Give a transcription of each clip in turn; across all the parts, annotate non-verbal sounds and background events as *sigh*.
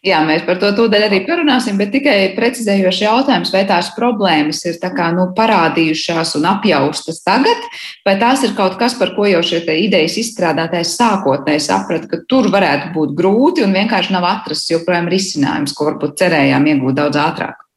Jā, mēs par to tūdaļ arī parunāsim, bet tikai precizējoši jautājums, vai tās problēmas ir kā, nu, parādījušās un apjaustas tagad, vai tās ir kaut kas, par ko jau šie idejas izstrādātājs sākotnēji saprata, ka tur varētu būt grūti un vienkārši nav atrasts joprojām risinājums, ko varbūt cerējām iegūt daudz ātrāk.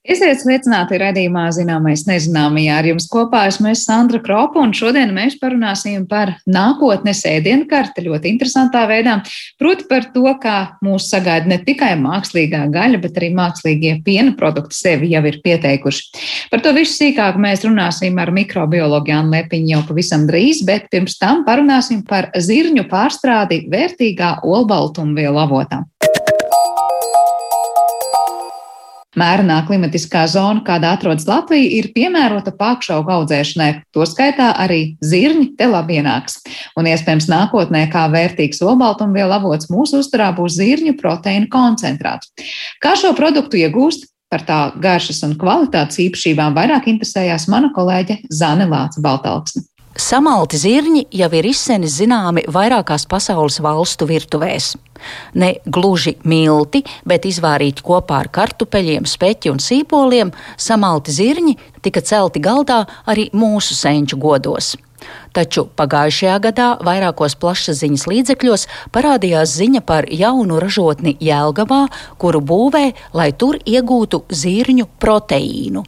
Esiet sveicināti redzījumā, zināmais nezināmajā. Ar jums kopā esmu es Sandra Kropa, un šodien mēs parunāsim par nākotnes ēdienkarti ļoti interesantā veidā. Proti par to, kā mūs sagaida ne tikai mākslīgā gaļa, bet arī mākslīgie piena produkti sevi jau ir pieteikuši. Par to visu sīkāk mēs runāsim ar mikrobiologu Jānu Lepiņu jau pavisam drīz, bet pirms tam parunāsim par zirņu pārstrādi vērtīgā olbaltumvielu avotā. Mērenā klimatiskā zona, kādā atrodas Latvija, ir piemērota pakšaugu audzēšanai, to skaitā arī zirņi te labi ienāks. Un iespējams nākotnē kā vērtīgs olbaltumvielu avots mūsu uzturā būs zirņu proteīna koncentrāts. Kā šo produktu iegūst? Par tā garšas un kvalitātes īpašībām vairāk interesējās mana kolēģe Zane Lāca Baltalksne. Samalti zirņi jau ir izsenis zināmi vairākās pasaules valstu virtuvēs. Ne gluži milti, bet izvārīti kopā ar kartupeļiem, speķi un sīpoliem, samalti zirņi tika celti galdā arī mūsu senču godos. Taču pagājušajā gadā vairākos plašsaziņas līdzekļos parādījās ziņa par jaunu ražotni Jēlgavā, kuru būvē, lai tur iegūtu zirņu proteīnu.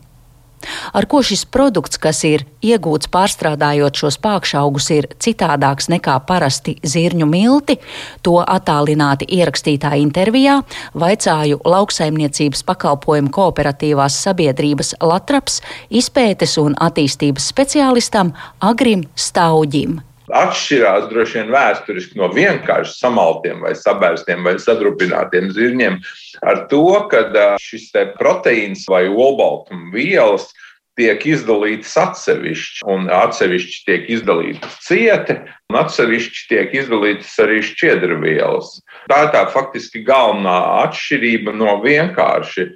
Ar ko šis produkts, kas ir iegūts pārstrādājot šos pākšaugus, ir citādāks nekā parasti zirņu milti, to attālināti ierakstītā intervijā vaicāju lauksaimniecības pakalpojumu kooperatīvās sabiedrības Latraps izpētes un attīstības speciālistam Agrim Stauģim atšķirās droši vien vēsturiski no vienkārši samaltiem vai sabērstiem vai sadrupinātiem zirņiem ar to, ka šis proteīns vai olbaltuma vielas tiek izdalītas atsevišķi, un atsevišķi tiek izdalītas cieti, un atsevišķi tiek izdalītas arī šķiedrvielas. Tā ir tā faktiski galvenā atšķirība no vienkārši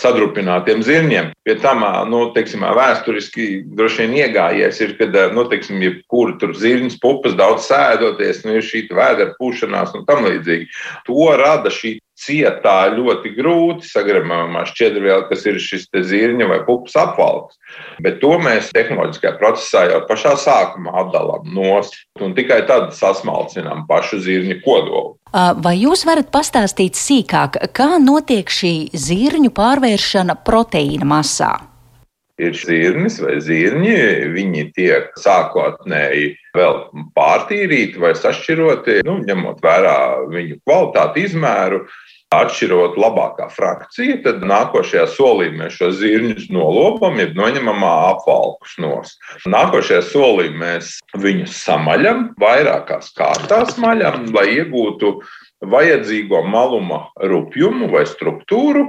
sadrupinātiem zirņiem. Pie tam, nu, teiksim, vēsturiski droši vien iegājies ir, kad, nu, teiksim, jebkura tur zirņas pupas daudz sēdoties, nu, ir šī vēdera pūšanās un tam līdzīgi. To rada šī cietā ļoti grūti sagramojamā šķiedrviela, kas ir šis zirņa vai pupas apvalks. Bet to mēs tehnoloģiskajā procesā jau pašā sākumā atdalām nost un tikai tad sasmalcinām pašu zirņa kodolu. Vai jūs varat pastāstīt sīkāk, kā notiek šī zirņu pārvēršana proteīna masā? ir zirnis vai zirņi. Viņi tiek sākotnēji vēl pārtīrīti vai sašķiroti, nu, ņemot vērā viņu kvalitāti, izmēru. Atšķirot labākā frakcija, tad nākošajā solī mēs šo zirņus nolopam, jeb noņemam apvalkus nost. Nākošajā solī mēs viņus samaļam, vairākās kārtās maļam, lai iegūtu vajadzīgo maluma rupjumu vai struktūru.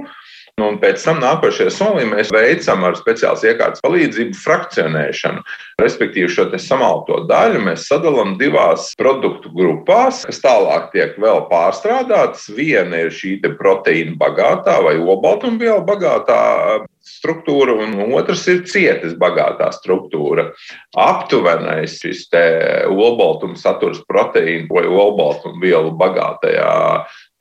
Nu, un pēc tam nākošajā solī mēs veicam ar speciālas iekārtas palīdzību frakcionēšanu. Respektīvi, šo samalto daļu mēs sadalām divās produktu grupās, kas tālāk tiek vēl pārstrādātas. Viena ir šī proteīna bagātā vai olbaltumvielu bagātā struktūra, un otrs ir cietas bagātā struktūra. Aptuvenais šis olbaltuma saturs proteīnu vai olbaltumvielu bagātajā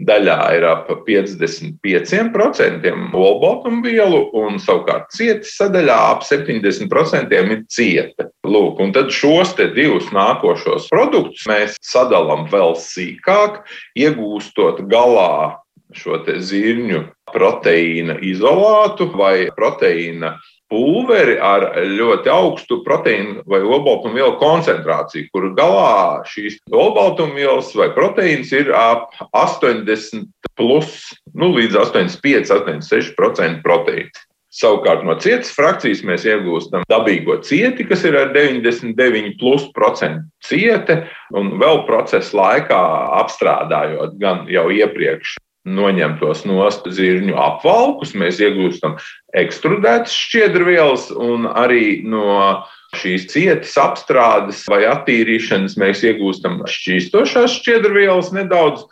daļā ir ap 55% olbaltumvielu, un savukārt cietas sadaļā ap 70% ir cieta. Lūk, un tad šos divus nākošos produktus mēs sadalām vēl sīkāk, iegūstot galā šo zirņu proteīna izolātu vai proteīna pulveri ar ļoti augstu proteīnu vai olbaltumvielu koncentrāciju, kur galā šīs olbaltumvielas vai proteīns ir ap 80 plus, nu, līdz 85, 86% proteīna. Savukārt no cietas frakcijas mēs iegūstam dabīgo cieti, kas ir ar 99% ciete, un vēl procesa laikā apstrādājot gan jau iepriekš noņemtos nost zirņu apvalkus, mēs iegūstam ekstrudētas šķiedrvielas un arī no šīs cietas apstrādes vai attīrīšanas mēs iegūstam šķīstošās šķiedrvielas nedaudz.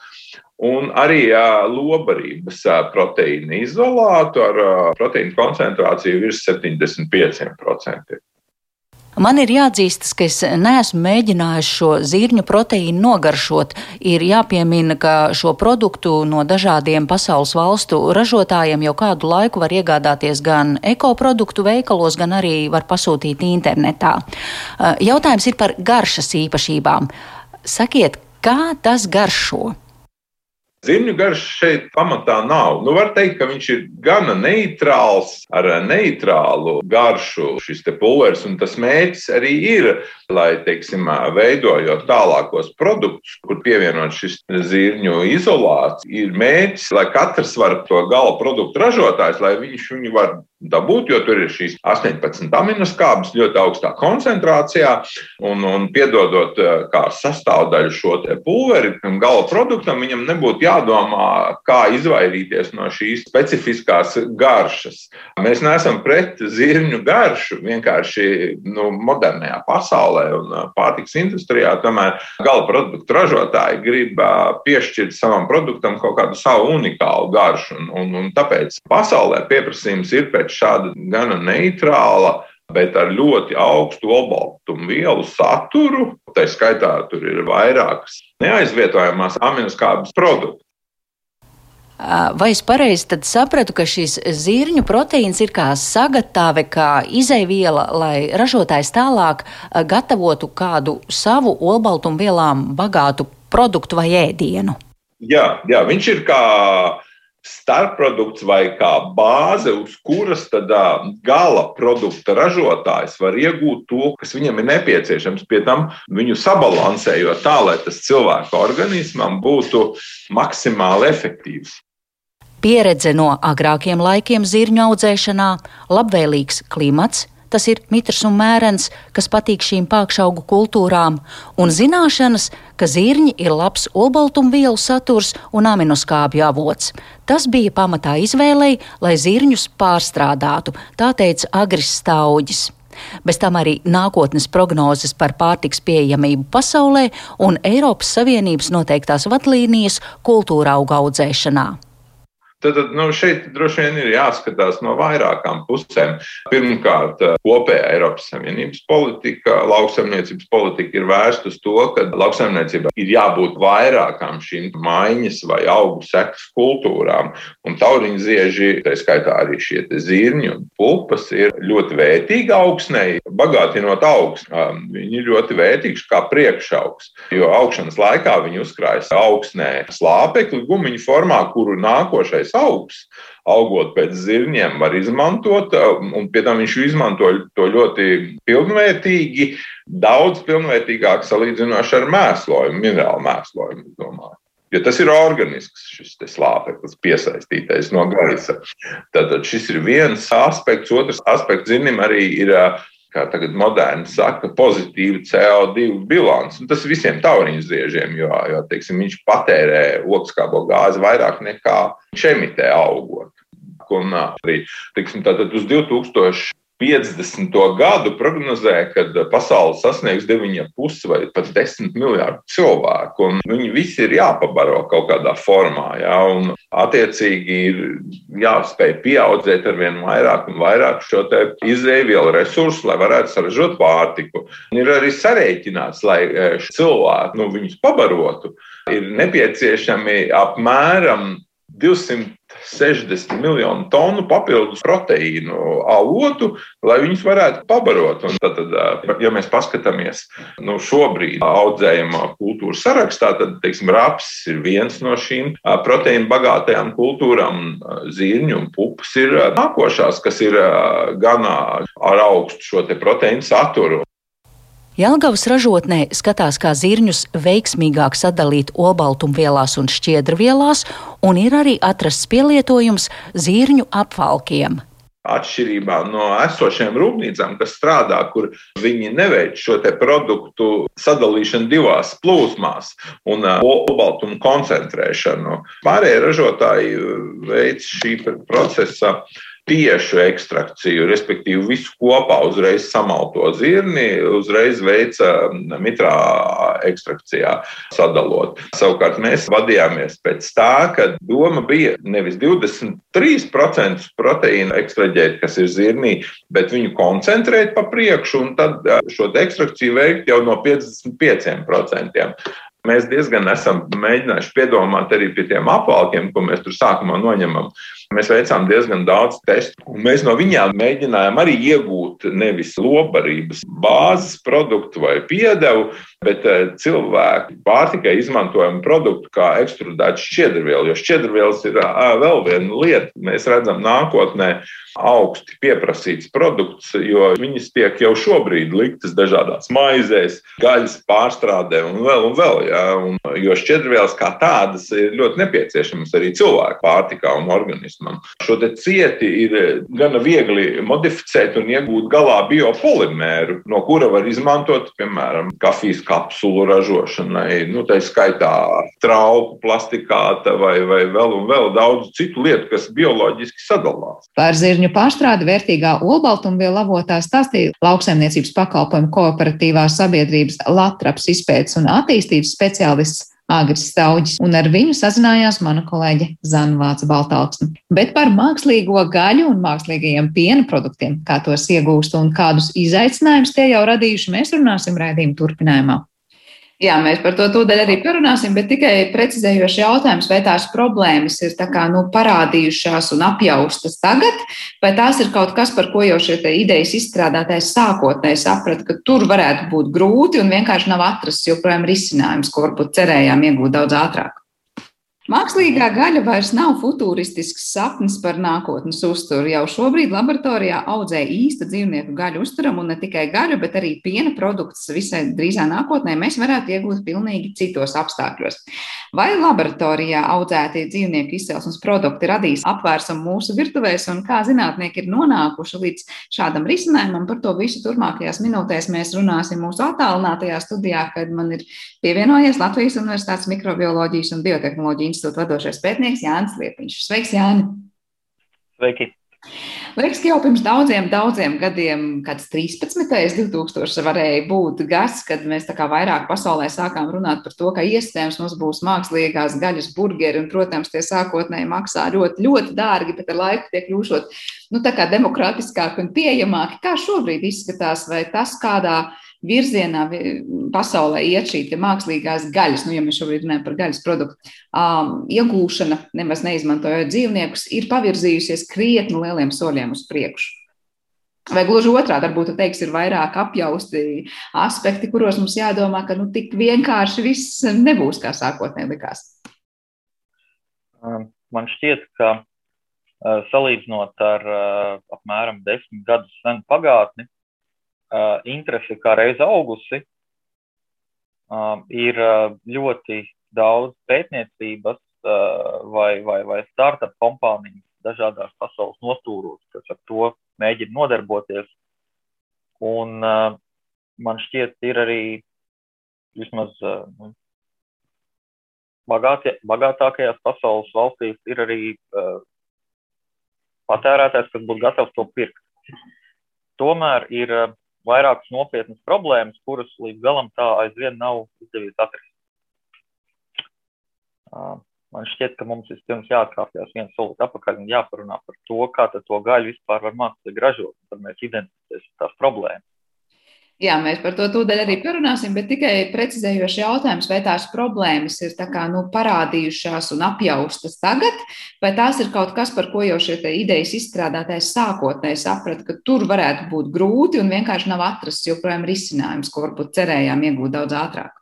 Un arī lobarības proteīna izolātu ar proteīna koncentrāciju virs 75%. Man ir jāatzīstas, ka es neesmu mēģinājis šo zirņu proteīnu nogaršot. Ir jāpiemina, ka šo produktu no dažādiem pasaules valstu ražotājiem jau kādu laiku var iegādāties gan ekoproduktu veikalos, gan arī var pasūtīt internetā. Jautājums ir par garšas īpašībām. Sakiet, kā tas garšo? Zirņu garš šeit pamatā nav. Nu, var teikt, ka viņš ir gana neitrāls, ar neitrālu garšu šis pulveris, un tas mērķis arī ir, lai, teiksim, veidojot tālākos produktus, kur pievienot šis zirņu izolāts, ir mērķis, lai katrs var to gala produktu ražotājs, lai viņš viņu var dabūt, jo tur ir šīs 18 aminoskābes ļoti augstā koncentrācijā, un, un piedodot kā sastāvdaļu šo pulveri gala produktam, viņam nebūtu jādomā, kā izvairīties no šīs specifiskās garšas. Mēs neesam pret zirņu garšu, vienkārši nu, modernajā pasaulē un pārtiks industrijā, tomēr gala produktu ražotāji grib piešķirt savam produktam kaut kādu savu unikālu garšu, un, un, un tāpēc pasaulē pieprasījums ir pēc šāda gana neitrāla, bet ar ļoti augstu olbaltumu vielu saturu. Tā skaitā tur ir vairākas neaizvietojamās aminoskābes produkti. Vai es pareizi sapratu, ka šis zirņu proteīns ir kā sagatave, kā izēviela, lai ražotājs tālāk gatavotu kādu savu olbaltumvielām bagātu produktu vai ēdienu? Jā, jā viņš ir kā starpprodukts vai kā bāze, uz kuras tad gala produkta ražotājs var iegūt to, kas viņam ir nepieciešams, pie tam viņu sabalansējot tā, lai tas cilvēka organismam būtu maksimāli efektīvs. Pieredze no agrākiem laikiem zirņu audzēšanā, labvēlīgs klimats, tas ir mitrs un mērens, kas patīk šīm pākšaugu kultūrām, un zināšanas, ka zirņi ir labs olbaltumvielu saturs un aminoskābju avots. Tas bija pamatā izvēlei, lai zirņus pārstrādātu, tā teica Agris Stauģis. Bez tam arī nākotnes prognozes par pārtiks pieejamību pasaulē un Eiropas Savienības noteiktās vadlīnijas kultūra auga audzēšanā. Tad nu, šeit droši vien ir jāskatās no vairākām pusēm. Pirmkārt, kopējā Eiropas Savienības politika, lauksaimniecības politika ir vērsta uz to, ka lauksaimniecībā ir jābūt vairākām šīm maiņas vai augu sekas kultūrām. Un tauriņu zieži, tā skaitā arī šie zirņi un pulpas, ir ļoti vērtīgi augsnei, bagātinot augstu. Viņi ir ļoti vērtīgi kā priekšaugs, jo augšanas laikā viņi uzkrājas augsnē slāpekli gumiņu formā, kuru nākošais augstais augs. Augot pēc zirņiem, var izmantot, un pie tam viņš izmanto to ļoti pilnvērtīgi, daudz pilnvērtīgāk salīdzinoši ar mēslojumu, minerālu mēslojumu. Domāju. Jo tas ir organisks, šis slāpeklis, piesaistītais no gaisa. Tad šis ir viens aspekts. Otrs aspekts, zinām, arī ir kā tagad moderni saka, pozitīva CO2 bilants. Un tas visiem tauriņu ziežiem, jo, jo teiksim, viņš patērē ogleskābo gāzi vairāk nekā viņš emitē augot. Un arī teiksim, uz 2000. 50. gadu prognozē, ka pasaule sasniegs 9,5 vai pat 10 miljardu cilvēku, viņi visi ir jāpabaro kaut kādā formā. Ja, un attiecīgi ir jāspēj pieaudzēt ar vien vairāk un vairāk šo izēvielu resursu, lai varētu saražot pārtiku. Un ir arī sarēķināts, lai e, cilvēki nu, viņus pabarotu, ir nepieciešami apmēram 200 60 miljonu tonu papildus proteīnu avotu, lai viņus varētu pabarot. Un tad, tad, ja mēs paskatāmies nu, šobrīd audzējumā kultūras sarakstā, tad teiksim, raps ir viens no šīm proteīnu bagātajām kultūrām, zirņu un pupas ir nākošās, kas ir gan ar augstu šo proteīnu saturu. Jelgavas ražotnē skatās, kā zirņus veiksmīgāk sadalīt olbaltumvielās un šķiedrvielās, un ir arī atrasts pielietojums zirņu apvalkiem. Atšķirībā no esošiem rūpnīcām, kas strādā, kur viņi neveic šo produktu sadalīšanu divās plūsmās un olbaltumu koncentrēšanu, pārējie ražotāji veic šī procesa tiešu ekstrakciju, respektīvi visu kopā uzreiz samalto zirni, uzreiz veica mitrā ekstrakcijā sadalot. Savukārt mēs vadījāmies pēc tā, ka doma bija nevis 23% proteīna ekstraģēt, kas ir zirnī, bet viņu koncentrēt pa priekšu un tad šo ekstrakciju veikt jau no 55%. Mēs diezgan esam mēģinājuši piedomāt arī pie tiem apvalkiem, ko mēs tur sākumā noņemam. Mēs veicām diezgan daudz testu, un mēs no viņiem mēģinājām arī iegūt nevis lobarības bāzes produktu vai piedevu, bet eh, cilvēku pārtikai izmantojamu produktu kā ekstrudēta šķiedrviela. Jo šķiedrvielas ir vēl viena lieta, mēs redzam nākotnē augsti pieprasīts produkts, jo viņas tiek jau šobrīd liktas dažādās maizēs, gaļas pārstrādē un vēl un vēl. Ja? Un, jo šķiedrvielas kā tādas ir ļoti nepieciešamas arī cilvēku pārtikā un organismam. Šo cieti ir eh, gana viegli modificēt un iegūt galā biopolimēru, no kura var izmantot, piemēram, kafijas kapsulu ražošanai, nu, tā skaitā trauku, plastikāta vai, vai vēl vēl daudz citu lietu, kas bioloģiski sadalās. Par zirņu pārstrādi vērtīgā olbaltumvielu avotā stāstīja lauksaimniecības pakalpojumu kooperatīvās sabiedrības Latraps izpētes un attīstības speciālists Agris Stauģis, un ar viņu sazinājās mana kolēģe Zanvāca Baltāksne. Bet par mākslīgo gaļu un mākslīgajiem piena produktiem, kā tos iegūst un kādus izaicinājumus tie jau radījuši, mēs runāsim raidījuma turpinājumā. Jā, mēs par to tūdaļ arī parunāsim, bet tikai precizējoši jautājums, vai tās problēmas ir kā, nu, parādījušās un apjaustas tagad, vai tās ir kaut kas, par ko jau šie idejas izstrādātājs sākotnēji saprata, ka tur varētu būt grūti un vienkārši nav atrasts joprojām risinājums, ko varbūt cerējām iegūt daudz ātrāk. Mākslīgā gaļa vairs nav futuristisks sapnis par nākotnes uzturu. Jau šobrīd laboratorijā audzē īsta dzīvnieku gaļu uzturam, un ne tikai gaļu, bet arī piena produktus visai drīzā nākotnē mēs varētu iegūt pilnīgi citos apstākļos. Vai laboratorijā audzētie dzīvnieku izcelsmes produkti radīs apvērsumu mūsu virtuvēs, un kā zinātnieki ir nonākuši līdz šādam risinājumam, par to visu turpmākajās minūtēs mēs runāsim mūsu attālinātajā studijā, kad man ir pievienojies Latvijas Universitātes mikrobioloģijas un biotehnoloģijas institūta vadošais pētnieks Jānis Liepiņš. Sveiks, Jāni! Sveiki! Liekas, ka jau pirms daudziem, daudziem gadiem, kāds 13. 2000 varēja būt gads, kad mēs tā kā vairāk pasaulē sākām runāt par to, ka iespējams mums būs mākslīgās gaļas burgeri, un, protams, tie sākotnēji maksā ļoti, ļoti dārgi, bet ar laiku tiek kļūšot, nu, tā kā demokrātiskāki un pieejamāki. Kā šobrīd izskatās, vai tas kādā virzienā pasaulē iet šī mākslīgās gaļas, nu, ja mēs šobrīd runājam par gaļas produktu, um, iegūšana, nemaz neizmantojot dzīvniekus, ir pavirzījusies krietni lieliem soļiem uz priekšu. Vai gluži otrādi, varbūt teiks, ir vairāk apjausti aspekti, kuros mums jādomā, ka nu, tik vienkārši viss nebūs, kā sākotnēji likās. Man šķiet, ka salīdzinot ar apmēram desmit gadus senu pagātni, uh, interese kā reiz augusi, uh, ir uh, ļoti daudz pētniecības uh, vai, vai, vai startup kompānijas dažādās pasaules nostūros, kas ar to mēģina nodarboties. Un uh, man šķiet, ir arī vismaz uh, nu, bagātie, bagātākajās pasaules valstīs ir arī uh, patērētājs, kas būtu gatavs to pirkt. Tomēr ir uh, vairākas nopietnas problēmas, kuras līdz galam tā aizvien nav izdevies atrast. Man šķiet, ka mums vispirms jāatkāpjas viens solis atpakaļ un jāparunā par to, kā to gaļu vispār var mākslīgi ražot. Tad mēs identificēsim tās problēmas. Jā, mēs par to tūdaļ arī parunāsim, bet tikai precizējoši jautājums, vai tās problēmas ir kā, nu, parādījušās un apjaustas tagad, vai tās ir kaut kas, par ko jau šie idejas izstrādātājs sākotnēji saprata, ka tur varētu būt grūti un vienkārši nav atrasts joprojām risinājums, ko varbūt cerējām iegūt daudz ātrāk.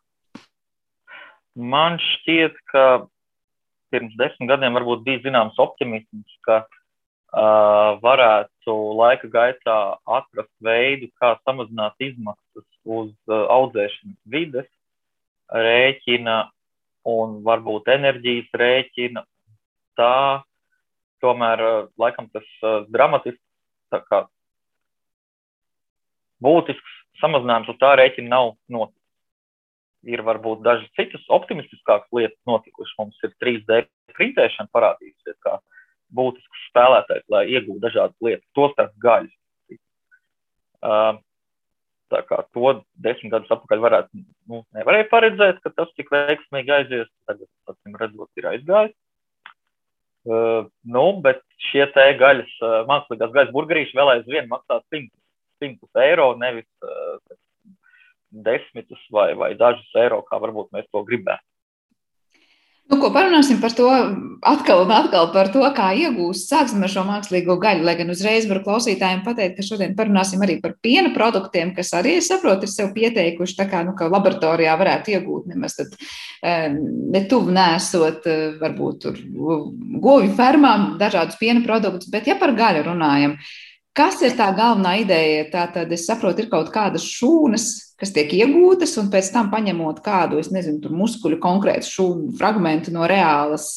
Man šķiet, ka pirms desmit gadiem varbūt bija zināms optimisms, ka uh, varētu laika gaitā atrast veidu, kā samazināt izmaksas uz uh, audzēšanas vides rēķina un varbūt enerģijas rēķina. Tā tomēr uh, laikam tas uh, dramatisks, kā būtisks samazinājums uz tā rēķina nav noticis. Ir varbūt dažas citas optimistiskākas lietas notikušas. Mums ir 3D printēšana parādījusies kā būtisks spēlētājs, lai iegūtu dažādas lietas, tostarp gaļas. Uh, tā kā to desmit gadus atpakaļ varētu, nu, nevarēja paredzēt, ka tas tik veiksmīgi aizies. Tagad, acīm redzot, ir aizgājis. Uh, nu, bet šie te gaļas, uh, mākslīgās gaļas burgerīši vēl aizvien maksā 100, 100 eiro, nevis uh, desmitus vai, vai dažus eiro, kā varbūt mēs to gribētu. Nu, ko parunāsim par to atkal un atkal par to, kā iegūst. Sāksim ar šo mākslīgo gaļu, lai gan uzreiz varu klausītājiem pateikt, ka šodien parunāsim arī par piena produktiem, kas arī, saprotu, ir sev pieteikuši tā kā, nu, ka laboratorijā varētu iegūt nemaz tad ne tuvu nesot, varbūt tur govju fermām dažādus piena produktus, bet ja par gaļu runājam, kas ir tā galvenā ideja? Tā tad es saprotu, ir kaut kādas šūnas, kas tiek iegūtas, un pēc tam paņemot kādu, es nezinu, muskuļu konkrētu šūnu fragmentu no reālas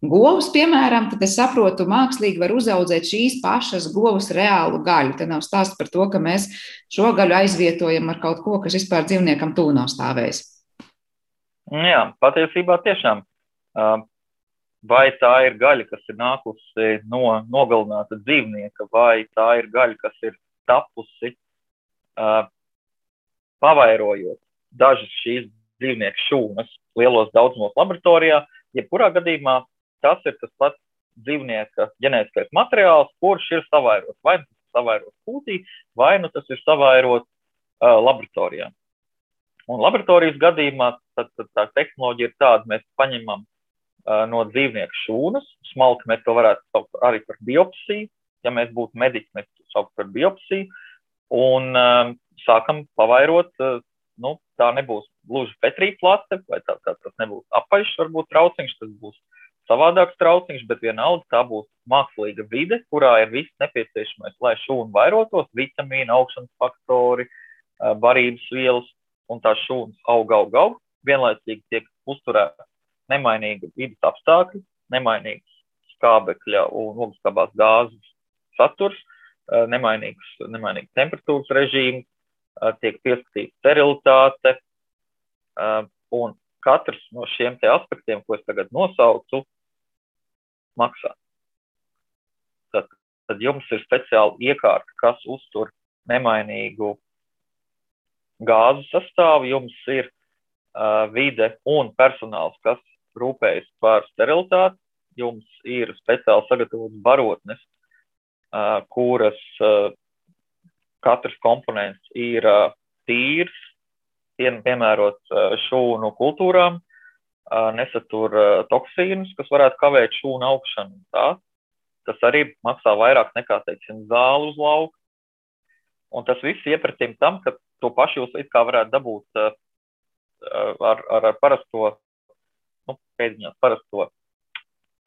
govs, piemēram, tad es saprotu, mākslīgi var uzaudzēt šīs pašas govs reālu gaļu. Te nav stāsts par to, ka mēs šo gaļu aizvietojam ar kaut ko, kas vispār dzīvniekam tūlīt nav stājis. Jā, patiesībā tiešām. Vai tā ir gaļa, kas ir nākusi no nogalināta dzīvnieka, vai tā ir gaļa, kas ir tapusi pavairojot dažas šīs dzīvnieku šūnas lielos daudzumos laboratorijā, jebkurā gadījumā tas ir tas pats dzīvnieka ģenētiskais materiāls, kurš ir savairots. Vai nu tas ir savairots kūtī, vai nu tas ir savairots uh, laboratorijā. Un laboratorijas gadījumā tad, tad tā tehnoloģija ir tāda, mēs paņemam uh, no dzīvnieku šūnas, smalki mēs to varētu saukt arī par biopsiju. Ja mēs būtu mediķi, mēs to sauktu par biopsiju. Un uh, sākam pavairot, eh, nu, tā nebūs gluži Petrija plate, vai tā, tā, tas nebūs apaļš, varbūt trauciņš, tas būs savādāks trauciņš, bet vienalga tā būs mākslīga vide, kurā ir viss nepieciešamais, lai šūna vairotos, vitamīni, augšanas faktori, barības vielas, un tās šūnas aug, aug, aug. Vienlaicīgi tiek uzturēta nemainīga vidas apstākļi, nemainīgs skābekļa un ogļskābās gāzes saturs, eh, nemainīgs, nemainīgs temperatūras režīms, tiek pieskatīta sterilitāte, un katrs no šiem aspektiem, ko es tagad nosaucu, maksā. Tad, tad jums ir speciāla iekārta, kas uztur nemainīgu gāzu sastāvu, jums ir uh, vide un personāls, kas rūpējas par sterilitāti, jums ir speciāli sagatavotas barotnes, kuras katrs komponents ir tīrs, piemērots šūnu kultūrām, nesatur toksīnus, kas varētu kavēt šūnu augšanu. Tā. Tas arī maksā vairāk nekā, teiksim, zāle uz lauka. Un tas viss iepratīm tam, ka to pašu jūs it kā varētu dabūt ar, ar, ar parasto, nu, pēdiņās parasto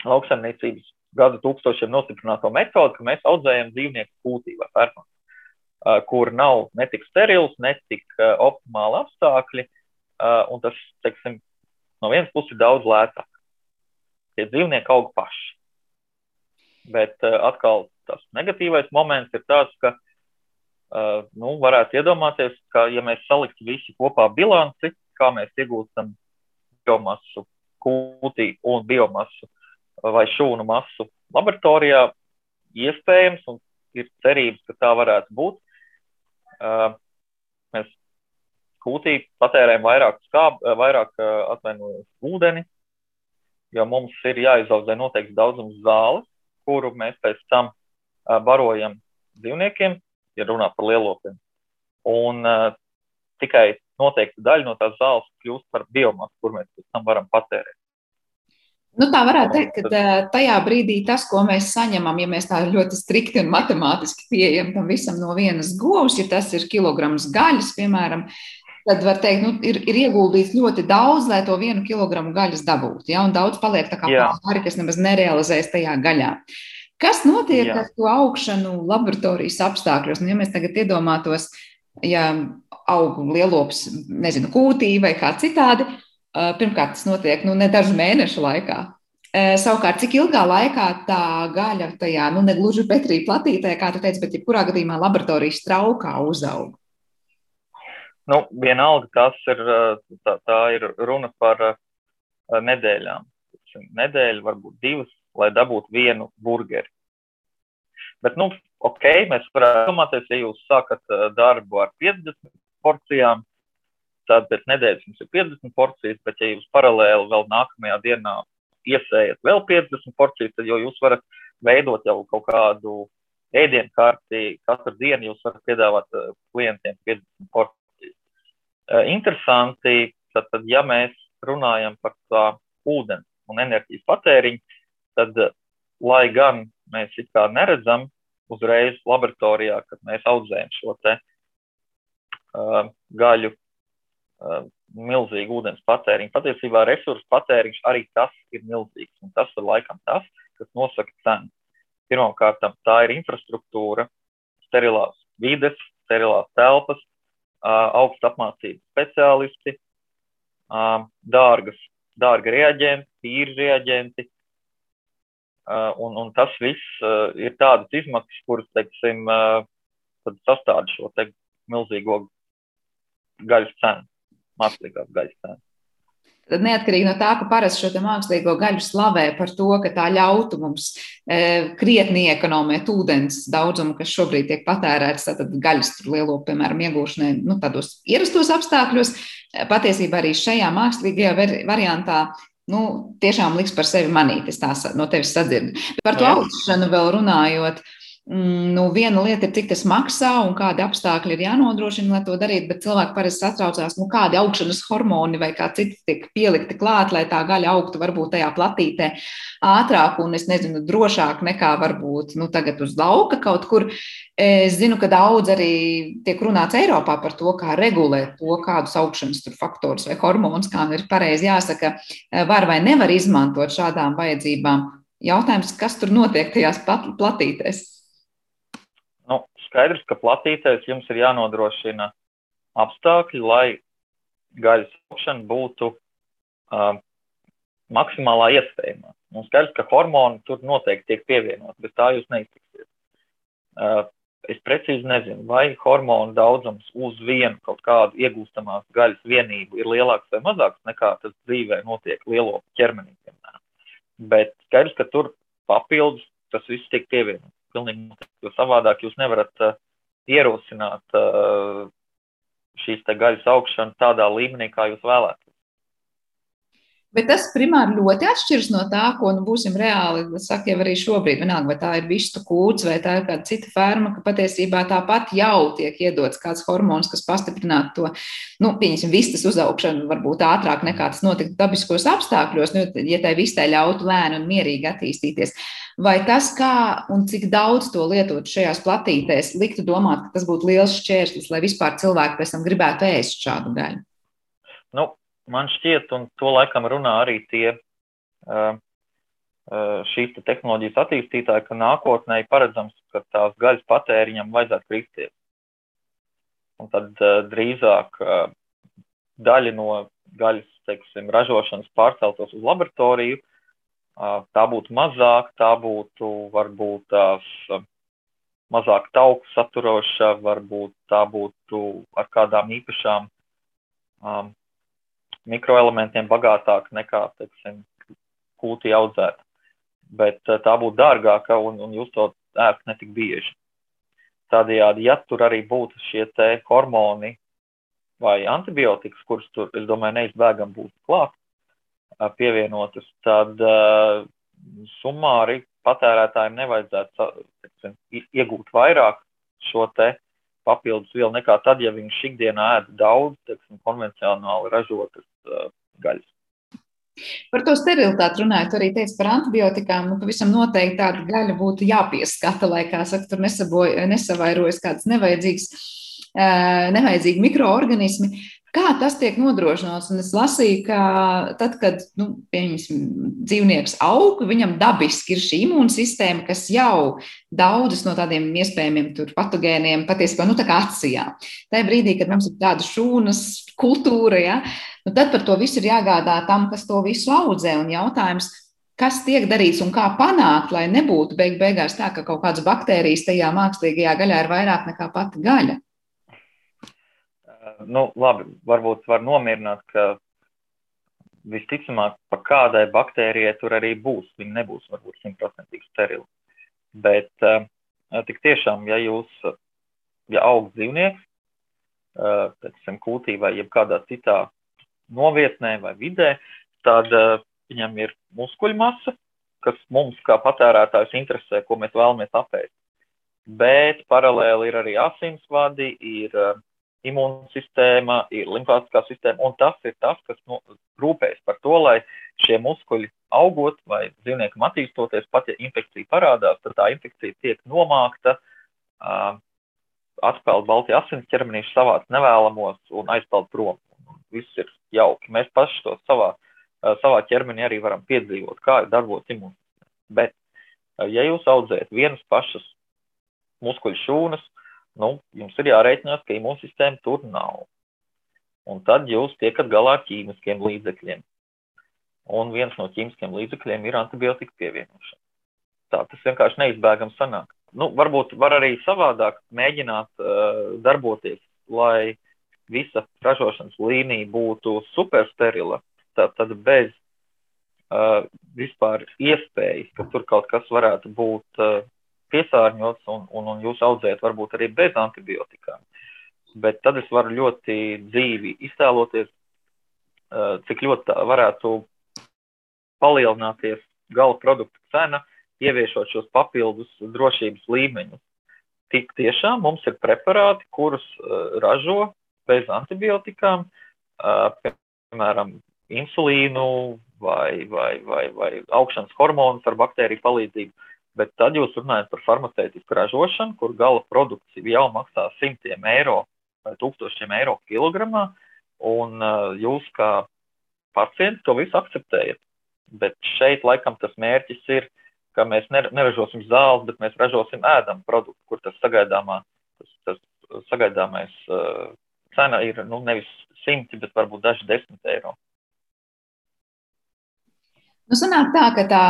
lauksaimniecības gadu tūkstošiem nostiprināto metodi, ka mēs audzējam dzīvnieku kūtī vai fermā kur nav netik sterils, netik optimāli apstākļi, un tas, teiksim, no vienas puses ir daudz lētāk. Tie dzīvnieki aug paši. Bet atkal tas negatīvais moments ir tāds, ka, nu, varētu iedomāties, ka, ja mēs saliktu visi kopā bilanci, kā mēs iegūstam biomasu kūtī un biomasu vai šūnu masu laboratorijā, iespējams, un ir cerības, ka tā varētu būt, mēs kūtī patērējam vairāk, skāb, vairāk atvainojos ūdeni, jo mums ir jāizaudzē noteikts daudzums zāles, kuru mēs pēc tam barojam dzīvniekiem, ja runā par lielopiem. Un uh, tikai noteikta daļa no tās zāles kļūst par biomasu, kur mēs pēc tam varam patērēt. Nu, tā varētu teikt, ka tajā brīdī tas, ko mēs saņemam, ja mēs tā ļoti strikti un matemātiski pieejam tam visam no vienas govs, ja tas ir kilograms gaļas, piemēram, tad var teikt, nu, ir, ir ieguldīts ļoti daudz, lai to vienu kilogramu gaļas dabūtu. Ja? Un daudz paliek tā kā pāri, kas nemaz nerealizējas tajā gaļā. Kas notiek Jā. ar to augšanu laboratorijas apstākļos? Nu, ja mēs tagad iedomātos, ja aug lielops, nezinu, kūtī vai kā citādi, Pirmkārt, tas notiek nu, ne dažu mēnešu laikā. Savukārt, cik ilgā laikā tā gaļa tajā, nu, ne gluži Petrija platītē, kā tu teici, bet jebkurā gadījumā laboratorijas traukā uzaug? Nu, vienalga, tas ir, tā, tā ir runa par nedēļām. Nedēļa, varbūt divas, lai dabūtu vienu burgeri. Bet, nu, ok, mēs varētu domāties, ja jūs sākat darbu ar 50 porcijām, tad pēc nedēļas jums ir 50 porcijas, bet ja jūs paralēli vēl nākamajā dienā iesējat vēl 50 porcijas, tad jau jūs varat veidot jau kaut kādu ēdienu kārti. Katru dienu jūs varat piedāvāt klientiem 50 porcijas. Interesanti, tad, tad ja mēs runājam par tā ūdens un enerģijas patēriņu, tad, lai gan mēs it kā neredzam uzreiz laboratorijā, kad mēs audzējam šo te uh, gaļu, uh, milzīgu ūdens patēriņu. Patiesībā resursu patēriņš arī tas ir milzīgs, un tas ir laikam tas, kas nosaka cenu. Pirmkārt, tā ir infrastruktūra, sterilās vides, sterilās telpas, augstu apmācību speciālisti, dārgas, dārga reaģenti, tīri reaģenti. Un, un tas viss ir tādas izmaksas, kuras, teiksim, sastāv šo te milzīgo gaļas cenu, mākslīgās gaļas cenu. Tad neatkarīgi no tā, ka parasti šo mākslīgo gaļu slavē par to, ka tā ļautu mums e, krietni iekonomēt ūdens daudzumu, kas šobrīd tiek patērēts, gaļas lielo, piemēram, iegūšanai, nu, tādos ierastos apstākļos, patiesībā arī šajā mākslīgajā variantā nu, tiešām liks par sevi manīt. Es tā no tevis sadzirdu. Par to augšanu vēl runājot. Uh, nu, viena lieta ir, cik tas maksā un kādi apstākļi ir jānodrošina, lai to darītu, bet cilvēki parasti satraucās, nu, kādi augšanas hormoni vai kā citi tiek pielikti klāt, lai tā gaļa augtu varbūt tajā platītē ātrāk un, es nezinu, drošāk nekā varbūt nu, tagad uz lauka kaut kur. Es zinu, ka daudz arī tiek runāts Eiropā par to, kā regulēt to, kādus augšanas faktorus vai hormonus, kā ir pareizi jāsaka, var vai nevar izmantot šādām vajadzībām. Jautājums, kas tur notiek tajās platītēs? Skaidrs, ka platītēs jums ir jānodrošina apstākļi, lai gaļas augšana būtu uh, maksimālā iespējamā. Un skaidrs, ka hormoni tur noteikti tiek pievienot, bet tā jūs neiztiksiet. Uh, es precīzi nezinu, vai hormonu daudzums uz vienu kaut kādu iegūstamās gaļas vienību ir lielāks vai mazāks nekā tas dzīvē notiek lielo ķermenī. Bet skaidrs, ka tur papildus tas viss tiek pievienots pilnīgi noteikti, jo savādāk jūs nevarat uh, ierosināt uh, šīs gaļas augšanu tādā līmenī, kā jūs vēlētos. Bet tas primāri ļoti atšķiras no tā, ko nu, būsim reāli, saka jau arī šobrīd, vienalga, vai tā ir vistu kūts vai tā ir kāda cita ferma, ka patiesībā tāpat jau tiek iedots kāds hormons, kas pastiprinātu to, nu, pieņemsim, vistas uzaugšanu varbūt ātrāk nekā tas notiktu dabiskos apstākļos, nu, ja tai vistai ļautu lēni un mierīgi attīstīties. Vai tas, kā un cik daudz to lietot šajās platītēs, liktu domāt, ka tas būtu liels šķērslis, lai vispār cilvēki pēc tam gribētu ēst šādu gaļu? Man šķiet, un to laikam runā arī tie šīs te tehnoloģijas attīstītāji, ka nākotnē paredzams, ka tās gaļas patēriņam vajadzētu kristies. Un tad drīzāk daļa no gaļas teiksim, ražošanas pārceltos uz laboratoriju, tā būtu mazāk, tā būtu varbūt tās mazāk tauku saturoša, varbūt tā būtu ar kādām īpašām um, mikroelementiem bagātāka nekā, teiksim, kūti audzēta. Bet eh, tā būtu dārgāka un, un jūs to ēst netik bieži. Tādējādi, ja tur arī būtu šie te hormoni vai antibiotikas, kuras tur, es domāju, neizbēgam būtu klāt eh, pievienotas, tad uh, summāri patērētājiem nevajadzētu teiksim, iegūt vairāk šo te papildus vielu nekā tad, ja viņš ikdienā ēd daudz, teiksim, konvencionāli ražotas gaļas. Par to sterilitāti runājot, arī teica par antibiotikām. Nu, pavisam noteikti tāda gaļa būtu jāpieskata, lai, kā saka, tur nesavairojas kāds nevajadzīgs, uh, nevajadzīgi mikroorganismi. Kā tas tiek nodrošināts? Un es lasīju, ka tad, kad nu, dzīvnieks aug, viņam dabiski ir šī imūnsistēma, kas jau daudzas no tādiem iespējamiem patogēniem patiesībā nu, atsijā. Tajā brīdī, kad mums ir tāda šūnas kultūra, ja, nu, tad par to visu ir jāgādā tam, kas to visu audzē. Un jautājums, kas tiek darīts un kā panākt, lai nebūtu beig beigās tā, ka kaut kādas baktērijas tajā mākslīgajā gaļā ir vairāk nekā pati gaļa nu, labi, varbūt var nomierināt, ka visticamāk, pa kādai baktērijai tur arī būs. Viņa nebūs varbūt simtprocentīgi sterila. Bet uh, tik tiešām, ja jūs, ja aug dzīvnieks, uh, teiksim, kūtī vai jebkādā citā novietnē vai vidē, tad uh, viņam ir muskuļu masa, kas mums kā patērētājs interesē, ko mēs vēlamies apēst. Bet paralēli ir arī asinsvadi, ir uh, imūnsistēma, ir limfātiskā sistēma, un tas ir tas, kas nu, rūpējas par to, lai šie muskuļi augot vai dzīvniekam attīstoties, pat ja infekcija parādās, tad tā infekcija tiek nomākta, uh, atpeld balti asins ķermenīši savāc nevēlamos un aizpeld prom. Viss ir jauki. Mēs paši to savā, uh, savā ķermenī arī varam piedzīvot, kā darbojas imūnsistēma. Bet, uh, ja jūs audzējat vienas pašas muskuļu šūnas, nu, jums ir jārēķinās, ka imūnsistēma tur nav. Un tad jūs tiekat galā ar ķīmiskiem līdzekļiem. Un viens no ķīmiskiem līdzekļiem ir antibiotika pievienošana. Tā tas vienkārši neizbēgami sanāk. Nu, varbūt var arī savādāk mēģināt uh, darboties, lai visa ražošanas līnija būtu supersterila, tad, tad bez uh, vispār iespējas, ka tur kaut kas varētu būt uh, piesārņots un, un, un jūs audzējat varbūt arī bez antibiotikām. Bet tad es varu ļoti dzīvi iztēloties, uh, cik ļoti varētu palielināties gala produkta cena, ieviešot šos papildus drošības līmeņus. Tik tiešām mums ir preparāti, kurus uh, ražo bez antibiotikām, uh, piemēram, insulīnu vai, vai, vai, vai augšanas hormonus ar baktēriju palīdzību. Bet tad jūs runājat par farmaceitisku ražošanu, kur gala produkts jau maksā simtiem eiro vai tūkstošiem eiro kilogramā, un uh, jūs kā pacienti to visu akceptējat. Bet šeit laikam tas mērķis ir, ka mēs neražosim zāles, bet mēs ražosim ēdamu produktu, kur tas sagaidāmā, tas, tas sagaidāmais uh, cena ir nu, nevis simti, bet varbūt daži desmit eiro. Nu, sanāk tā, ka tā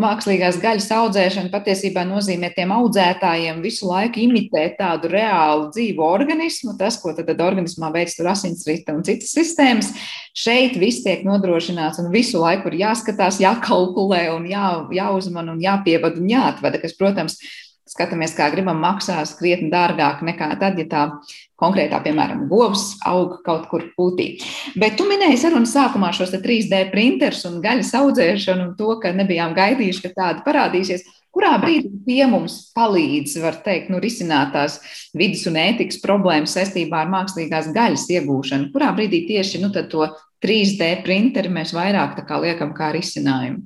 mākslīgās gaļas audzēšana patiesībā nozīmē tiem audzētājiem visu laiku imitēt tādu reālu dzīvu organismu. Tas, ko tad, tad organismā veids tur asinsrita un citas sistēmas, šeit viss tiek nodrošināts un visu laiku ir jāskatās, jākalkulē un jā, jāuzman un jāpievada un jāatvada, kas, protams, skatāmies, kā gribam, maksās krietni dārgāk nekā tad, ja tā konkrētā, piemēram, govs aug kaut kur pūtī. Bet tu minēji sarunas sākumā šos 3D printerus un gaļas audzēšanu un to, ka nebijām gaidījuši, ka tāda parādīsies. Kurā brīdī tie mums palīdz, var teikt, nu, risināt tās vidas un ētikas problēmas saistībā ar mākslīgās gaļas iegūšanu? Kurā brīdī tieši nu, to 3D printeri mēs vairāk liekam kā risinājumu?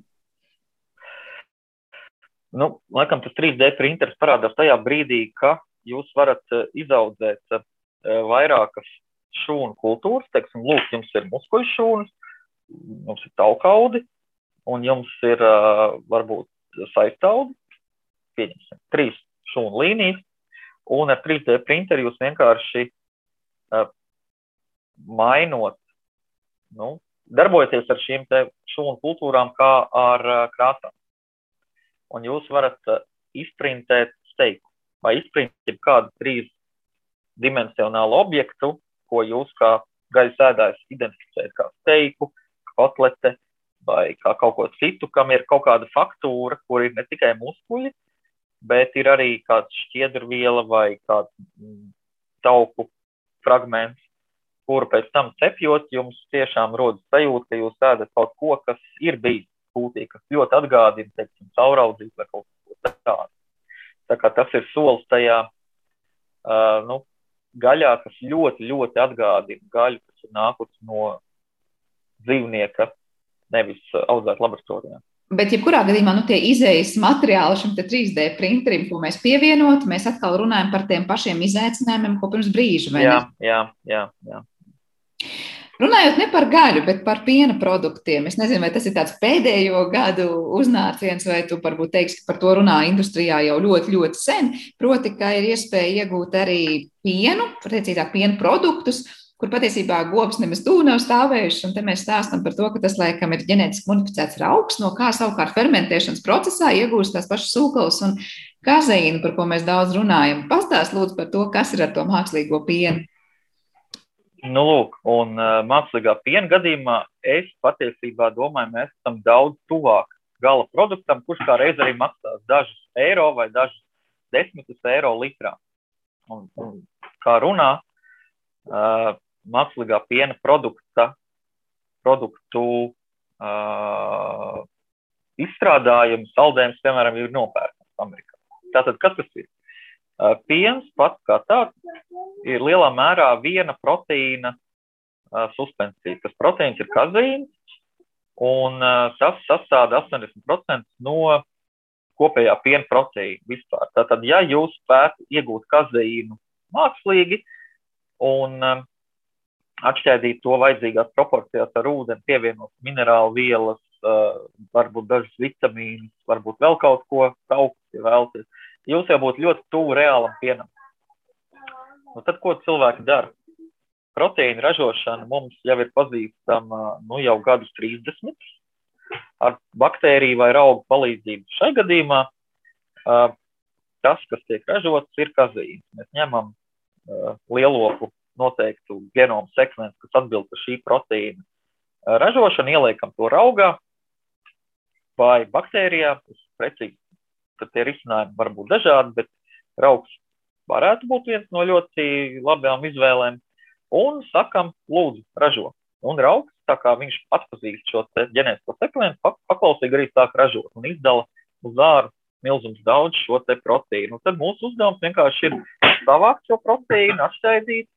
Nu, laikam tas 3D printeris parādās tajā brīdī, ka jūs varat uh, izaudzēt uh, vairākas šūnu kultūras. Teiksim, lūk, jums ir muskuļu šūnas, jums ir taukaudi, un jums ir uh, varbūt saistaudi. Pieņemsim, trīs šūnu līnijas, un ar 3D printeri jūs vienkārši mainot, nu, darbojaties ar šīm šūnu kultūrām kā ar krāsām un jūs varat uh, izprintēt steiku vai izprintēt kādu trīs dimensionālu objektu, ko jūs kā gaļas ēdājs identificējat kā steiku, kotlete vai kā kaut ko citu, kam ir kaut kāda faktūra, kur ir ne tikai muskuļi, bet ir arī kāds šķiedrviela vai kāds mm, tauku fragments, kuru pēc tam cepjot, jums tiešām rodas sajūta, ka jūs ēdat kaut ko, kas ir bijis kūtī, kas ļoti atgādina, teiksim, cauraudzīt vai kaut ko tādu. Tā kā tas ir solis tajā, uh, nu, gaļā, kas ļoti, ļoti atgādina gaļu, kas ir nākusi no dzīvnieka, nevis audzēt laboratorijā. Bet, jebkurā gadījumā, nu, tie izējas materiāli šim 3D printerim, ko mēs pievienot, mēs atkal runājam par tiem pašiem izaicinājumiem, ko pirms brīža. Jā, jā, jā, jā. Runājot ne par gaļu, bet par piena produktiem. Es nezinu, vai tas ir tāds pēdējo gadu uznāciens, vai tu varbūt teiksi, ka par to runā industrijā jau ļoti, ļoti sen. Proti, ka ir iespēja iegūt arī pienu, precīzāk, piena produktus, kur patiesībā govs nemaz tuvu nav stāvējuši. Un te mēs stāstām par to, ka tas, laikam, ir ģenētiski modificēts rauks, no kā savukārt fermentēšanas procesā iegūst tās pašas sūklas un kazeīnu, par ko mēs daudz runājam. Pastāst lūdzu par to, kas ir ar to mākslīgo pienu. Nu, lūk, un uh, mākslīgā piena gadījumā es patiesībā domāju, mēs esam daudz tuvāk gala produktam, kurš kā reiz arī maksās dažus eiro vai dažus desmitus eiro litrā. Un, un kā runā, uh, mākslīgā piena produkta, produktu uh, izstrādājums, saldējums, piemēram, ir nopērkams Amerikā. Tātad, kas tas ir? Uh, piens pats kā tāds ir lielā mērā viena proteīna uh, suspensija. Tas proteīns ir kazeīns, un uh, tas sastāv 80% no kopējā piena proteīna vispār. Tātad, ja jūs spētu iegūt kazeīnu mākslīgi un um, atšķaidīt to vajadzīgās proporcijās ar ūdeni, pievienot minerālu vielas, uh, varbūt dažas vitamīnas, varbūt vēl kaut ko tauku, ja vēlaties, jūs jau būtu ļoti tuvu reālam pienam. Nu, tad, ko cilvēki dara? Proteīna ražošana mums jau ir pazīstama nu, jau gadus 30 ar baktēriju vai augu palīdzību. Šai gadījumā uh, tas, kas tiek ražots, ir kazeīns. Mēs ņemam uh, lielopu noteiktu genomu sekvenci, kas atbild par šī proteīna uh, ražošanu, ieliekam to raugā vai baktērijā. Precīzi, tad tie risinājumi var būt dažādi, bet raugs varētu būt viens no ļoti labām izvēlēm. Un sakam, lūdzu, ražo. Un raugs tā kā viņš atpazīst šo ģenētisko sekvenci, paklausīgi arī sāk ražot un izdala uz ārā milzums daudz šo te proteīnu. Un tad mūsu uzdevums vienkārši ir savākt šo proteīnu, atšķaidīt,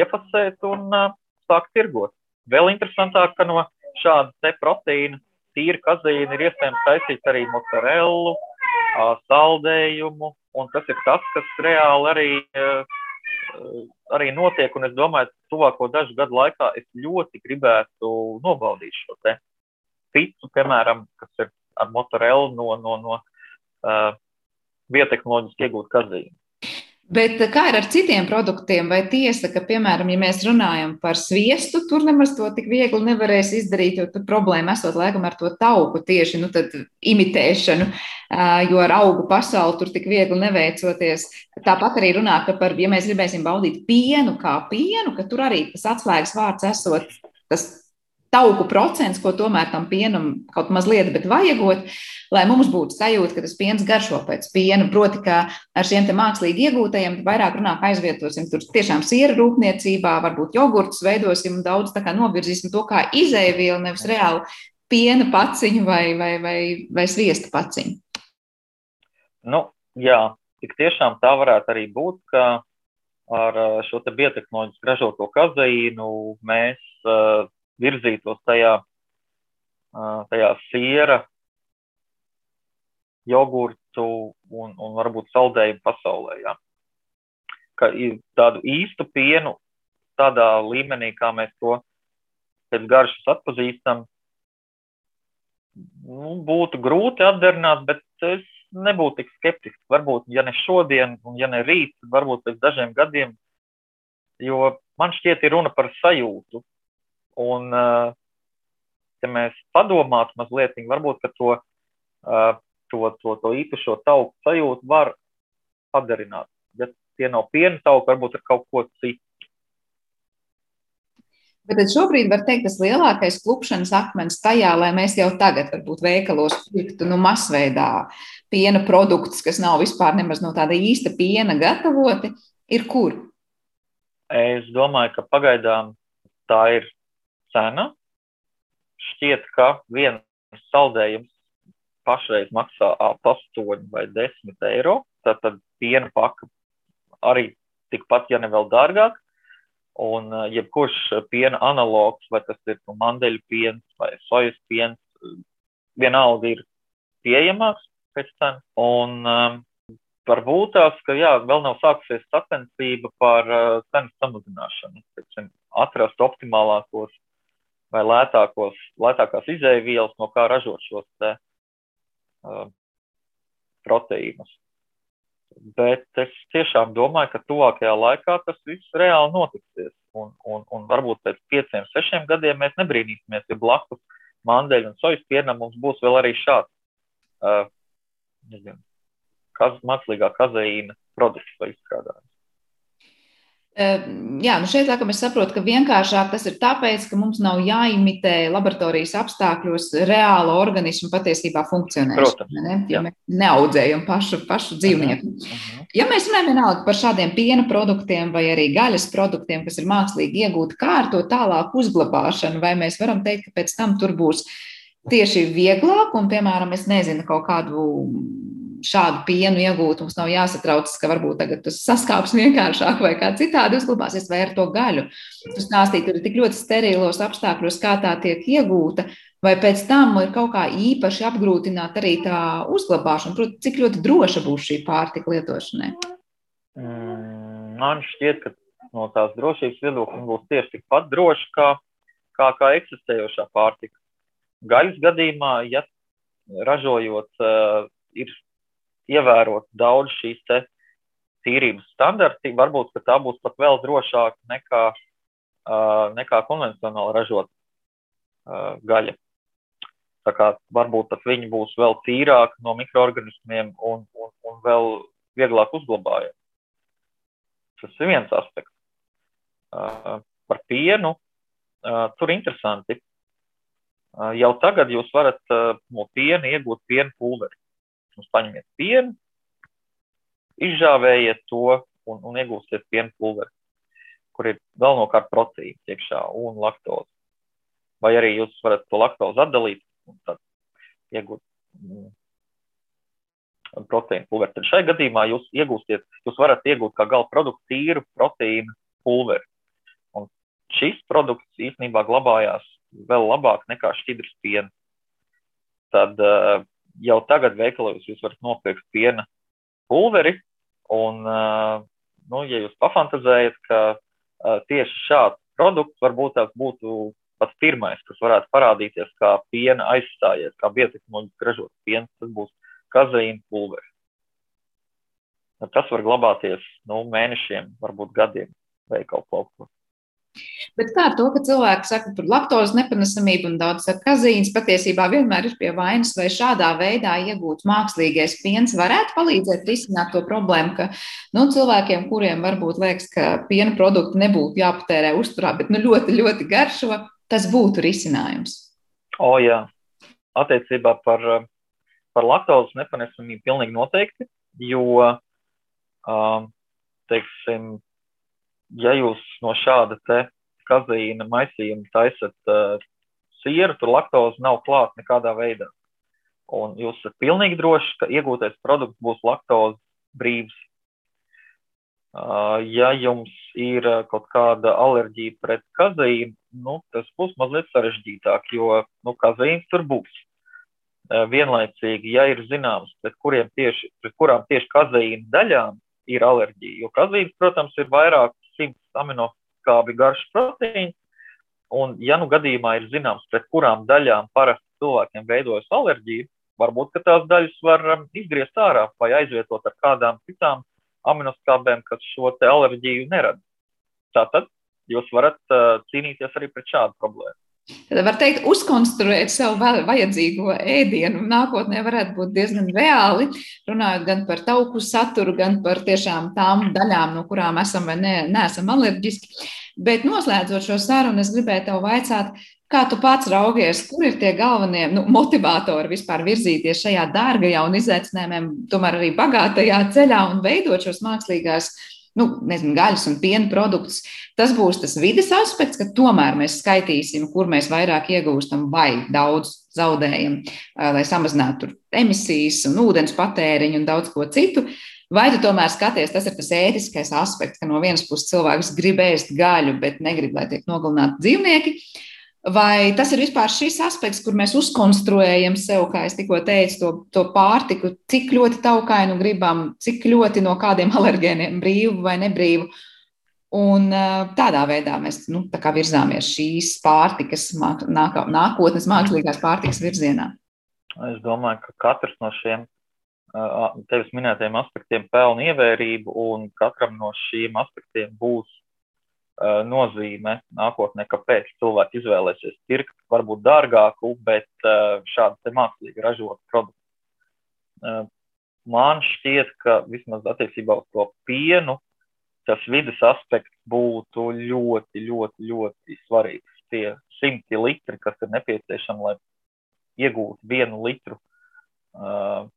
iefasēt un uh, sākt tirgot. Vēl interesantāk, ka no šāda te proteīna tīra kazeīna ir iespējams taisīt arī mozzarellu, saldējumu, un tas ir tas, kas reāli arī uh, arī notiek, un es domāju, ka tuvāko dažu gadu laikā es ļoti gribētu nobaudīt šo te pitu, piemēram, kas ir ar motorelu no, no, no uh, biotehnoloģiski iegūt kazīnu. Bet kā ir ar citiem produktiem? Vai tiesa, ka, piemēram, ja mēs runājam par sviestu, tur nemaz to tik viegli nevarēs izdarīt, jo tur problēma esot laikam ar to tauku tieši nu, imitēšanu, jo ar augu pasauli tur tik viegli neveicoties. Tāpat arī runā, ka par, ja mēs gribēsim baudīt pienu kā pienu, ka tur arī tas atslēgas vārds esot tas tauku procents, ko tomēr tam pienam kaut mazliet, bet vajagot, lai mums būtu sajūta, ka tas piens garšo pēc piena. Proti, ka ar šiem mākslīgi iegūtajiem vairāk runā, aizvietosim tur tiešām siera rūpniecībā, varbūt jogurtus veidosim un daudz tā kā novirzīsim to kā izēvielu, nevis reāli piena paciņu vai, vai, vai, vai sviesta paciņu. Nu, jā, tik tiešām tā varētu arī būt, ka ar šo biotehnoloģisku ražoto kazeīnu mēs uh, virzītos tajā, tajā siera, jogurtu un, un varbūt saldējumu pasaulē. Jā. Ka tādu īstu pienu tādā līmenī, kā mēs to pēc garšas atpazīstam, nu, būtu grūti atdarināt, bet es nebūtu tik skeptisks. Varbūt, ja ne šodien, un ja ne rīt, tad varbūt pēc dažiem gadiem, jo man šķiet, ir runa par sajūtu. Un, eh, ja mēs padomātu mazliet, varbūt to, eh, to, to, to īpašo tauku sajūtu var padarināt. Ja tie nav piena tauki, varbūt ar kaut ko citu. Bet šobrīd var teikt, tas lielākais klupšanas akmens tajā, lai mēs jau tagad, varbūt veikalos, pirktu nu, masveidā piena produktus, kas nav vispār nemaz no tāda īsta piena gatavoti, ir kur? Es domāju, ka pagaidām tā ir cena. Šķiet, ka viens saldējums pašreiz maksā ap 8 vai 10 eiro. Tad, tad piena paka arī tikpat, ja ne vēl dārgāk. Un jebkurš piena analogs, vai tas ir nu, mandeļu piens vai sojas piens, vienalga ir pieejamāks pēc cenas. Un um, varbūt tās, ka jā, vēl nav sākusies sacensība par uh, cenas samazināšanu. Teiksim, atrast optimālākos vai lētākos, lētākās izēvielas, no kā ražot šos te, proteīnus. Bet es tiešām domāju, ka tuvākajā laikā tas viss reāli notiksies. Un, un, un varbūt pēc pieciem, sešiem gadiem mēs nebrīnīsimies, ja blakus mandeļu un sojas pienam mums būs vēl arī šāds uh, nezinu, kaz, mākslīgā kazeīna produkts vai izstrādājums. Jā, nu šeit laikam es saprotu, ka vienkāršāk tas ir tāpēc, ka mums nav jāimitē laboratorijas apstākļos reāla organisma patiesībā funkcionēšana. Ne? Ja mēs neaudzējam pašu, pašu dzīvnieku. Uh -huh. Ja mēs runājam vienalga par šādiem piena produktiem vai arī gaļas produktiem, kas ir mākslīgi iegūti, kā ar to tālāk uzglabāšanu, vai mēs varam teikt, ka pēc tam tur būs tieši vieglāk un, piemēram, es nezinu, kaut kādu šādu pienu iegūt, mums nav jāsatraucas, ka varbūt tagad tas saskāps vienkāršāk vai kā citādi uzglabāsies, vai ar to gaļu. Tu stāstīji, tur ir tik ļoti sterilos apstākļos, kā tā tiek iegūta, vai pēc tam ir kaut kā īpaši apgrūtināt arī tā uzglabāšana, proti, cik ļoti droša būs šī pārtika lietošanai? Mm, man šķiet, ka no tās drošības viedokļa būs tieši tikpat droša kā, kā, kā eksistējošā pārtika. Gaļas gadījumā, ja ražojot, uh, ir ievērot daudz šīs tīrības standarti, varbūt tā būs pat vēl drošāka nekā, uh, nekā konvencionāli ražot uh, gaļa. Tā kā varbūt pat viņi būs vēl tīrāki no mikroorganismiem un, un, un vēl vieglāk uzglabājami. Tas ir viens aspekts. Uh, par pienu. Uh, tur interesanti. Uh, jau tagad jūs varat uh, no piena iegūt piena pulveri. Jūs paņemiet pienu, izžāvējiet to un, un iegūsiet piena pulveri, kur ir galvenokārt proteīns iekšā un laktoze. Vai arī jūs varat to laktozi atdalīt un tad iegūt mm, proteīnu pulveri. Tad šai gadījumā jūs iegūsiet, jūs varat iegūt kā gala produktu tīru proteīnu pulveri. Un šis produkts īstenībā glabājās vēl labāk nekā šķidrs piens. Tad uh, jau tagad veikalos jūs varat nopirkt piena pulveri. Un, nu, ja jūs pafantazējat, ka tieši šāds produkts varbūt tās būtu pats pirmais, kas varētu parādīties kā piena aizstājies, kā biotehnoloģiski ražots piens, tas būs kazeīna pulveris. Tas var glabāties nu, mēnešiem, varbūt gadiem veikalu plauktos. Bet kā ar to, ka cilvēki saka par laktozes nepanesamību un daudz saka, ka zīmes patiesībā vienmēr ir pie vainas, vai šādā veidā iegūt mākslīgais piens varētu palīdzēt risināt to problēmu, ka nu, cilvēkiem, kuriem varbūt liekas, ka piena produkti nebūtu jāpatērē uzturā, bet nu, ļoti, ļoti garšo, tas būtu risinājums. O, jā. Attiecībā par, par laktozes nepanesamību pilnīgi noteikti, jo, um, teiksim, ja jūs no šāda te kazeīna maisījuma taisat uh, sieru, tur laktoze nav klāta nekādā veidā. Un jūs esat pilnīgi droši, ka iegūtais produkts būs laktoze brīvs. Uh, ja jums ir kaut kāda alerģija pret kazeīnu, nu, tas būs mazliet sarežģītāk, jo nu, kazeīns tur būs. Uh, vienlaicīgi, ja ir zināms, pret, tieši, pret kurām tieši kazeīna daļām ir alerģija, jo kazeīns, protams, ir vairāk simts aminoskābi garš proteīns. Un, ja nu gadījumā ir zināms, pret kurām daļām parasti cilvēkiem veidojas alerģija, varbūt tās daļas var um, izgriezt ārā vai aizvietot ar kādām citām aminoskābēm, kas šo alerģiju nerada. Tātad jūs varat uh, cīnīties arī pret šādu problēmu. Tad var teikt, uzkonstruēt sev vajadzīgo ēdienu. Nākotnē varētu būt diezgan reāli, runājot gan par tauku saturu, gan par tiešām tām daļām, no kurām esam vai ne, neesam alerģiski. Bet noslēdzot šo sarunu, es gribēju tev vaicāt, kā tu pats raugies, kur ir tie galvenie nu, motivatori vispār virzīties šajā dārgajā un izaicinājumiem, tomēr arī bagātajā ceļā un veidot šos mākslīgās nu, nezinu, gaļas un piena produktus. Tas būs tas vides aspekts, ka tomēr mēs skaitīsim, kur mēs vairāk iegūstam vai daudz zaudējam, lai samazinātu emisijas un ūdens patēriņu un daudz ko citu. Vai tu tomēr skaties, tas ir tas ētiskais aspekts, ka no vienas puses cilvēks grib ēst gaļu, bet negrib, lai tiek nogalināti dzīvnieki, Vai tas ir vispār šis aspekts, kur mēs uzkonstruējam sev, kā es tikko teicu, to, to pārtiku, cik ļoti taukainu gribam, cik ļoti no kādiem alergēniem brīvu vai nebrīvu. Un tādā veidā mēs nu, kā virzāmies šīs pārtikas, nāk, nākotnes mākslīgās pārtikas virzienā. Es domāju, ka katrs no šiem tevis minētajiem aspektiem pelna ievērību, un katram no šiem aspektiem būs nozīme nākotnē, kāpēc cilvēki izvēlēsies pirkt varbūt dārgāku, bet šādu mākslīgi ražotu produktu. Man šķiet, ka vismaz attiecībā uz to pienu, tas vidas aspekts būtu ļoti, ļoti, ļoti svarīgs. Tie simti litri, kas ir nepieciešami, lai iegūtu vienu litru uh,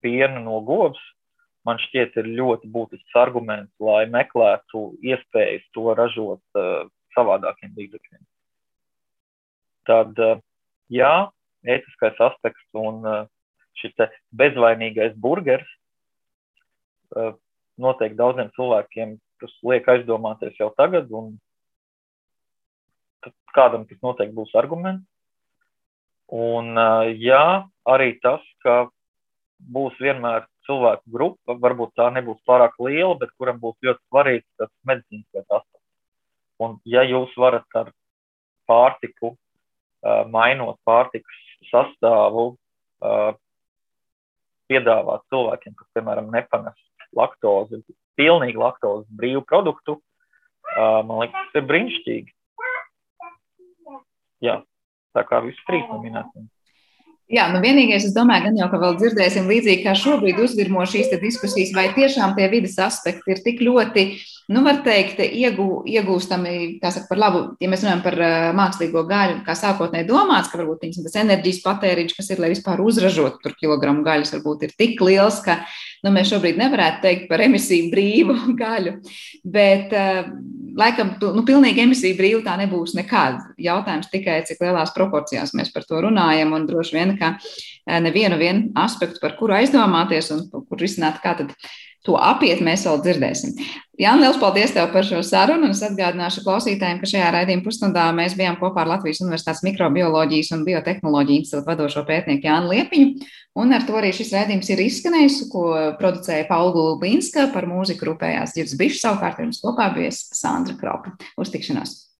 piena no govs, man šķiet, ir ļoti būtisks arguments, lai meklētu iespējas to ražot uh, savādākiem līdzekļiem. Tad, uh, jā, ētiskais aspekts un uh, šis bezvainīgais burgers uh, noteikti daudziem cilvēkiem tas liek aizdomāties jau tagad, un kādam tas noteikti būs arguments. Un, uh, jā, arī tas, ka būs vienmēr cilvēku grupa, varbūt tā nebūs pārāk liela, bet kuram būs ļoti svarīgs tas medicīniskais aspekts. Un, ja jūs varat ar pārtiku, mainot pārtikas sastāvu, piedāvāt cilvēkiem, kas, piemēram, nepanes laktozi, pilnīgi laktozi brīvu produktu, man liekas, tas ir brīnišķīgi. Jā, tā kā viss trīs no minētiem. Jā, nu vienīgais, es domāju, gan jau, ka vēl dzirdēsim līdzīgi kā šobrīd uzvirmo šīs diskusijas, vai tiešām tie vidas aspekti ir tik ļoti, nu, var teikt, iegū, iegūstami, kā saka, par labu, ja mēs runājam par uh, mākslīgo gaļu, kā sākotnēji domāts, ka varbūt tas enerģijas patēriņš, kas ir, lai vispār uzražotu tur kilogramu gaļas, varbūt ir tik liels, ka, nu, mēs šobrīd nevarētu teikt par emisiju brīvu *laughs* gaļu, bet, uh, laikam, nu, pilnīgi emisiju brīvu tā nebūs nekad. Jautājums tikai, cik lielās proporcijās mēs par to runājam, un droši vien, ka eh, nevienu vien aspektu, par kuru aizdomāties un kur risināt, kā tad to apiet, mēs vēl dzirdēsim. Jā, liels paldies tev par šo sarunu. Es atgādināšu klausītājiem, ka šajā raidījuma pusstundā mēs bijām kopā ar Latvijas Universitātes mikrobioloģijas un biotehnoloģiju institūta vadošo pētnieku Jānu Liepiņu. Un ar to arī šis raidījums ir izskanējis, ko producēja Paula Gulbinska par mūziku rūpējās Girds Bišs, savukārt jums kopā bijis Sandra Kropa. Uz tikšanos!